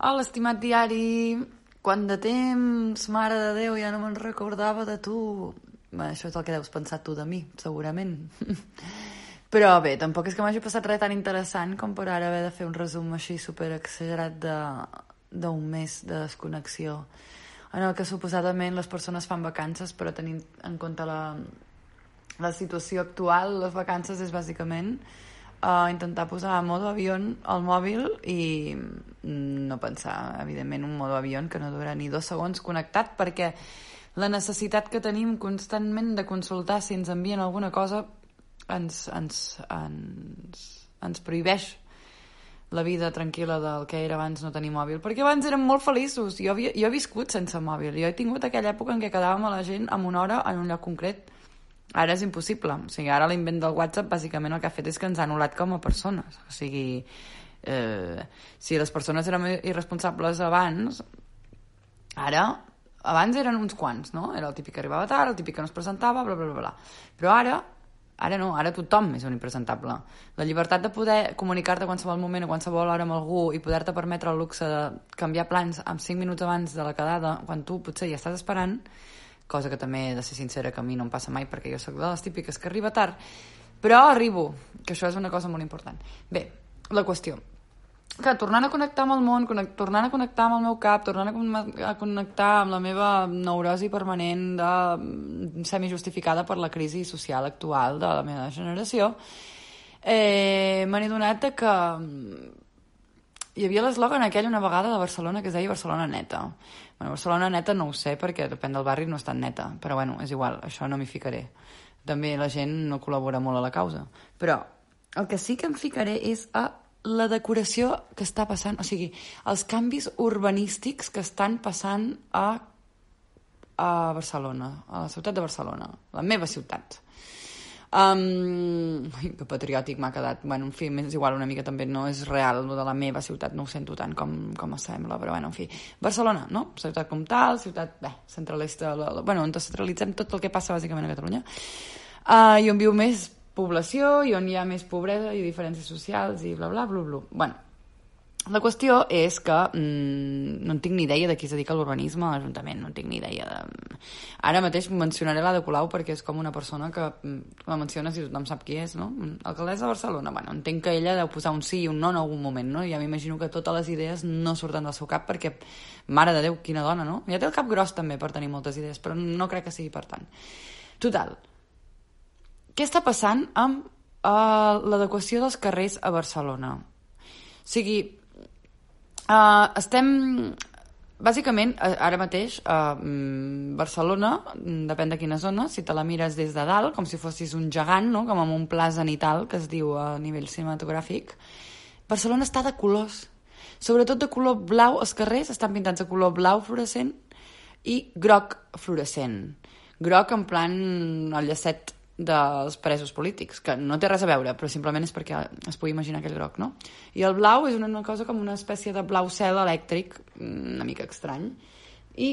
Hola, estimat diari. Quant de temps, mare de Déu, ja no me'n recordava de tu. Això és el que deus pensar tu de mi, segurament. Però bé, tampoc és que m'hagi passat res tan interessant com per ara haver de fer un resum així super exagerat d'un mes de desconnexió en el que suposadament les persones fan vacances, però tenint en compte la, la situació actual, les vacances és bàsicament uh, intentar posar a modo avió el mòbil i no pensar, evidentment, un modo avió que no durarà ni dos segons connectat perquè la necessitat que tenim constantment de consultar si ens envien alguna cosa ens, ens, ens, ens prohibeix la vida tranquil·la del que era abans no tenir mòbil. Perquè abans érem molt feliços. Jo, jo he viscut sense mòbil. Jo he tingut aquella època en què quedàvem a la gent amb una hora en un lloc concret Ara és impossible. O sigui, ara l'invent del WhatsApp bàsicament el que ha fet és que ens ha anul·lat com a persones. O sigui, eh, si les persones eren irresponsables abans, ara, abans eren uns quants, no? Era el típic que arribava tard, el típic que no es presentava, bla, bla, bla, bla. Però ara, ara no, ara tothom és un impresentable. La llibertat de poder comunicar-te a qualsevol moment, a qualsevol hora amb algú i poder-te permetre el luxe de canviar plans amb 5 minuts abans de la quedada, quan tu potser ja estàs esperant, cosa que també he de ser sincera que a mi no em passa mai perquè jo sóc de les típiques que arriba tard, però arribo, que això és una cosa molt important. Bé, la qüestió que tornant a connectar amb el món, connect, tornant a connectar amb el meu cap, tornant a, a connectar amb la meva neurosi permanent de mm, semi-justificada per la crisi social actual de la meva generació, eh, me n'he donat que mm, hi havia l'eslògan aquell una vegada de Barcelona que es deia Barcelona neta. Bueno, Barcelona neta no ho sé perquè depèn del barri no és tan neta, però bueno, és igual, això no m'hi ficaré. També la gent no col·labora molt a la causa. Però el que sí que em ficaré és a la decoració que està passant, o sigui, els canvis urbanístics que estan passant a, a Barcelona, a la ciutat de Barcelona, la meva ciutat. Um, que patriòtic m'ha quedat. Bueno, en fi, és igual, una mica també no és real, el de la meva ciutat, no ho sento tant com, com sembla, però bueno, en fi. Barcelona, no? Ciutat comtal, ciutat, bé, centralista, la, la, bueno, on centralitzem tot el que passa bàsicament a Catalunya. Uh, I on viu més població, i on hi ha més pobresa i diferències socials i bla, bla, bla, bla. Bueno, la qüestió és que mmm, no en tinc ni idea de qui es dedica a l'urbanisme a l'Ajuntament, no en tinc ni idea de... Ara mateix mencionaré la de Colau perquè és com una persona que mm, la menciona si tothom sap qui és, no? Alcaldessa de Barcelona, bueno, entenc que ella deu posar un sí i un no en algun moment, no? Ja m'imagino que totes les idees no surten del seu cap perquè, mare de Déu, quina dona, no? Ja té el cap gros també per tenir moltes idees, però no crec que sigui per tant. Total, què està passant amb uh, l'adequació dels carrers a Barcelona? O sigui, Uh, estem bàsicament, ara mateix, a uh, Barcelona, depèn de quina zona, si te la mires des de dalt, com si fossis un gegant, no? com amb un pla zenital, que es diu a nivell cinematogràfic, Barcelona està de colors. Sobretot de color blau, els carrers estan pintats de color blau fluorescent i groc fluorescent. Groc en plan el llacet dels presos polítics, que no té res a veure, però simplement és perquè es pugui imaginar aquell groc, no? I el blau és una, una cosa com una espècie de blau cel elèctric, una mica estrany, i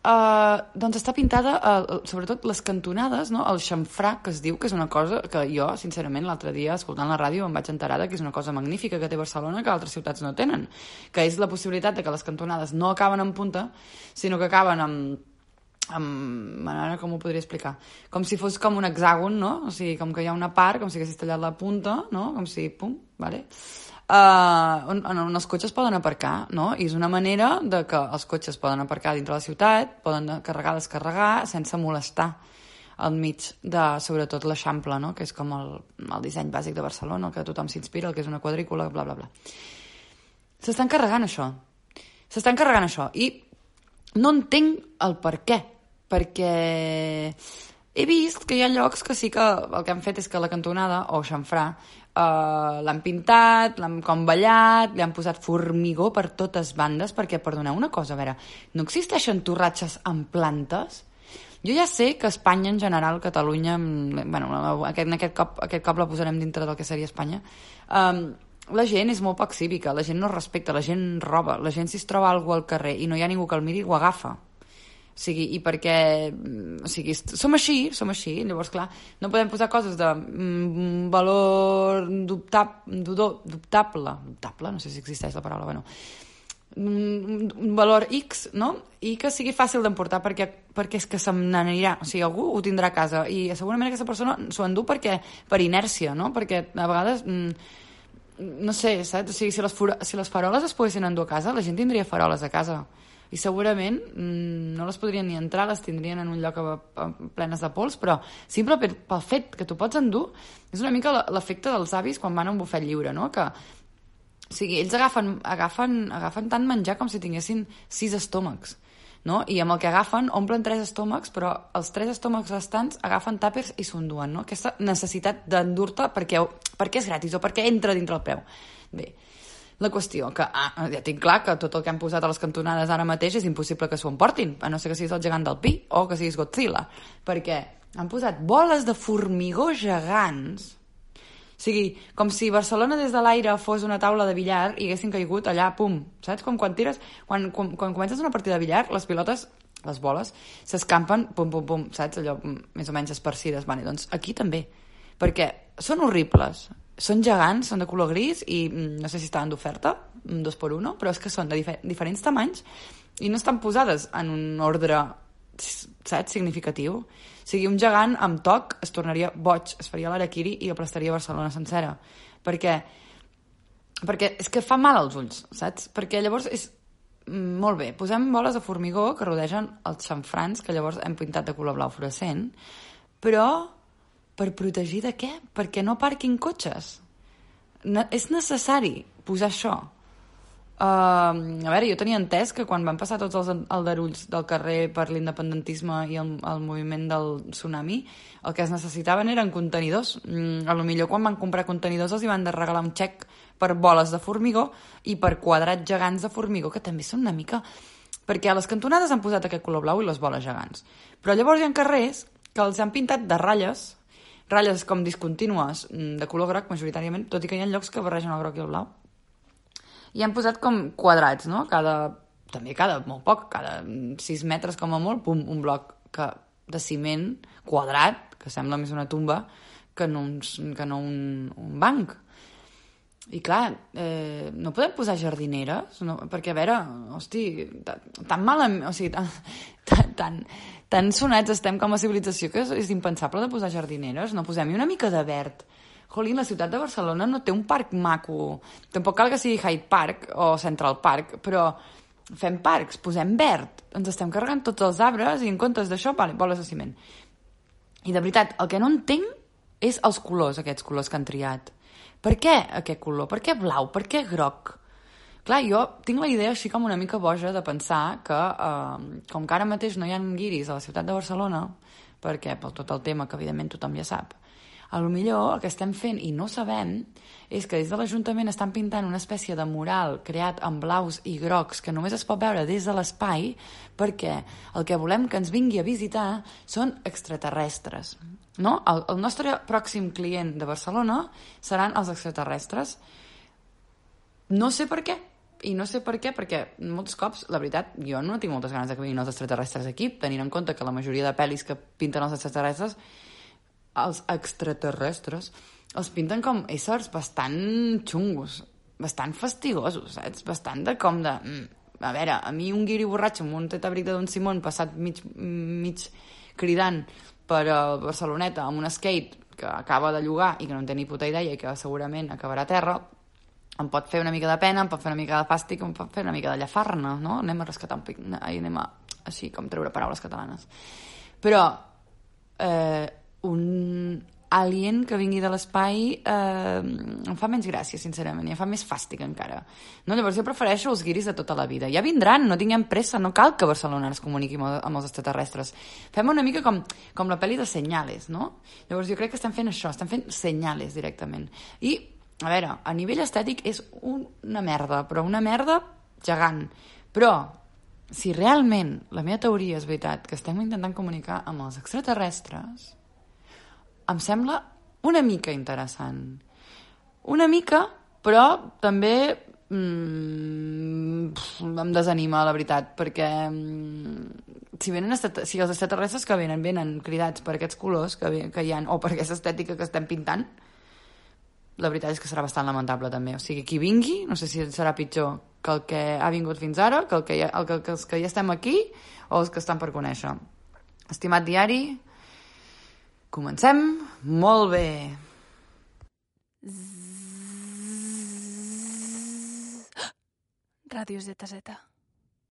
Uh, doncs està pintada, uh, sobretot les cantonades, no? el xamfrà, que es diu, que és una cosa que jo, sincerament, l'altre dia, escoltant la ràdio, em vaig enterar que és una cosa magnífica que té Barcelona que altres ciutats no tenen, que és la possibilitat de que les cantonades no acaben en punta, sinó que acaben amb amb... ara com ho podria explicar? Com si fos com un hexàgon, no? O sigui, com que hi ha una part, com si haguessis tallat la punta, no? Com si, pum, vale? Uh, on, on els cotxes poden aparcar, no? I és una manera de que els cotxes poden aparcar dintre la ciutat, poden carregar, descarregar, sense molestar al mig de, sobretot, l'Eixample, no? que és com el, el disseny bàsic de Barcelona, que tothom s'inspira, el que és una quadrícula, bla, bla, bla. S'estan carregant això. S'estan carregant això. I no entenc el per què perquè he vist que hi ha llocs que sí que el que han fet és que la cantonada, o xamfrà, uh, l'han pintat, l'han com ballat, li han posat formigó per totes bandes, perquè, perdoneu una cosa, a veure, no existeixen torratxes amb plantes? Jo ja sé que Espanya en general, Catalunya, bueno, aquest, aquest cop, aquest cop la posarem dintre del que seria Espanya, um, la gent és molt poc cívica, la gent no respecta, la gent roba, la gent si es troba algú al carrer i no hi ha ningú que el miri, ho agafa. O sigui, i perquè o sigui, som així, som així, llavors, clar, no podem posar coses de mm, valor dubtab, dubtable, dubtable, no sé si existeix la paraula, bueno, un, un valor X, no? I que sigui fàcil d'emportar perquè, perquè és que se n'anirà, o sigui, algú ho tindrà a casa i segurament aquesta persona s'ho endú perquè, per inèrcia, no? Perquè a vegades mm, no sé, saps? O sigui, si les, si les faroles es poguessin endur a casa, la gent tindria faroles a casa i segurament mm, no les podrien ni entrar, les tindrien en un lloc a, a, plenes de pols, però simple per, pel fet que tu pots endur és una mica l'efecte dels avis quan van a un bufet lliure, no? Que, o sigui, ells agafen, agafen, agafen tant menjar com si tinguessin sis estómacs, no? I amb el que agafen omplen tres estómacs, però els tres estómacs restants agafen tàpers i s'ho enduen, no? Aquesta necessitat d'endur-te perquè, perquè és gratis o perquè entra dintre el preu. Bé, la qüestió, que ah, ja tinc clar que tot el que han posat a les cantonades ara mateix és impossible que s'ho emportin, a no ser que siguis el gegant del Pi o que siguis Godzilla, perquè han posat boles de formigó gegants o sigui, com si Barcelona des de l'aire fos una taula de billar i haguessin caigut allà, pum, saps? Com quan tires... Quan, quan, quan comences una partida de billar, les pilotes, les boles, s'escampen, pum, pum, pum, saps? Allò mm, més o menys esparcides. Vale, doncs aquí també, perquè són horribles. Són gegants, són de color gris i mm, no sé si estaven d'oferta, dos per uno, però és que són de difer diferents tamanys i no estan posades en un ordre saps, significatiu. O sigui, un gegant amb toc es tornaria boig, es faria l'araquiri i aplastaria Barcelona sencera. Perquè, perquè és que fa mal als ulls, saps? Perquè llavors és mm, molt bé, posem boles de formigó que rodegen els xamfrans, que llavors hem pintat de color blau fluorescent, però per protegir de què? Perquè no parquin cotxes. Ne és necessari posar això. Uh, a veure, jo tenia entès que quan van passar tots els aldarulls del carrer per l'independentisme i el, el moviment del tsunami, el que es necessitaven eren contenidors. Mm, a lo millor quan van comprar contenidors els hi van de regalar un xec per boles de formigó i per quadrats gegants de formigó, que també són una mica... Perquè a les cantonades han posat aquest color blau i les boles gegants. Però llavors hi ha carrers que els han pintat de ratlles ratlles com discontínues mm, de color groc majoritàriament, tot i que hi ha llocs que barregen el groc i el blau. I han posat com quadrats, no? Cada, també cada, molt poc, cada 6 metres com a molt, pum, un bloc que, de ciment quadrat, que sembla més una tumba que no, un, que no un, un banc. I clar, eh, no podem posar jardineres, no? perquè a veure, hosti, tan malament, o sigui, tan, tan, tan, tan sonats estem com a civilització que és, és impensable de posar jardineres, no posem-hi una mica de verd. Jolín, la ciutat de Barcelona no té un parc maco. Tampoc cal que sigui Hyde Park o Central Park, però fem parcs, posem verd. Ens estem carregant tots els arbres i en comptes d'això, vale, boles de ciment. I de veritat, el que no entenc és els colors, aquests colors que han triat. Per què aquest color? Per què blau? Per què groc? Clar, jo tinc la idea així com una mica boja de pensar que, eh, com que ara mateix no hi ha guiris a la ciutat de Barcelona, perquè per tot el tema que evidentment tothom ja sap, a lo millor el que estem fent i no sabem és que des de l'Ajuntament estan pintant una espècie de mural creat amb blaus i grocs que només es pot veure des de l'espai perquè el que volem que ens vingui a visitar són extraterrestres. No? El, el nostre pròxim client de Barcelona seran els extraterrestres. No sé per què, i no sé per què, perquè molts cops, la veritat, jo no tinc moltes ganes de que vinguin els extraterrestres aquí, tenint en compte que la majoria de pel·lis que pinten els extraterrestres, els extraterrestres, els pinten com éssers bastant xungos, bastant fastigosos, saps? Bastant de com de... Mm, a veure, a mi un guiri borratxo amb un tetabric de Don Simón passat mig, mig cridant per a Barceloneta amb un skate que acaba de llogar i que no en té ni puta idea i que segurament acabarà a terra, em pot fer una mica de pena, em pot fer una mica de fàstic, em pot fer una mica de llafarna, no? Anem a rescatar un pic... Ai, anem a... Així, com treure paraules catalanes. Però eh, un alien que vingui de l'espai eh, em fa menys gràcia, sincerament, i em fa més fàstic encara. No? Llavors jo prefereixo els guiris de tota la vida. Ja vindran, no tinguem pressa, no cal que Barcelona es comuniqui amb, els extraterrestres. Fem una mica com, com la pel·li de Senyales, no? Llavors jo crec que estem fent això, estem fent senyales directament. I a veure, a nivell estètic és una merda, però una merda gegant. Però, si realment la meva teoria és veritat, que estem intentant comunicar amb els extraterrestres, em sembla una mica interessant. Una mica, però també mm, em desanima, la veritat, perquè mm, si, venen si els extraterrestres que venen venen cridats per aquests colors que, que hi ha, o per aquesta estètica que estem pintant, la veritat és que serà bastant lamentable també. O sigui, qui vingui, no sé si serà pitjor que el que ha vingut fins ara, que, el que, ja, el que, que els que ja estem aquí o els que estan per conèixer. Estimat diari, comencem molt bé. Ràdio ZZ.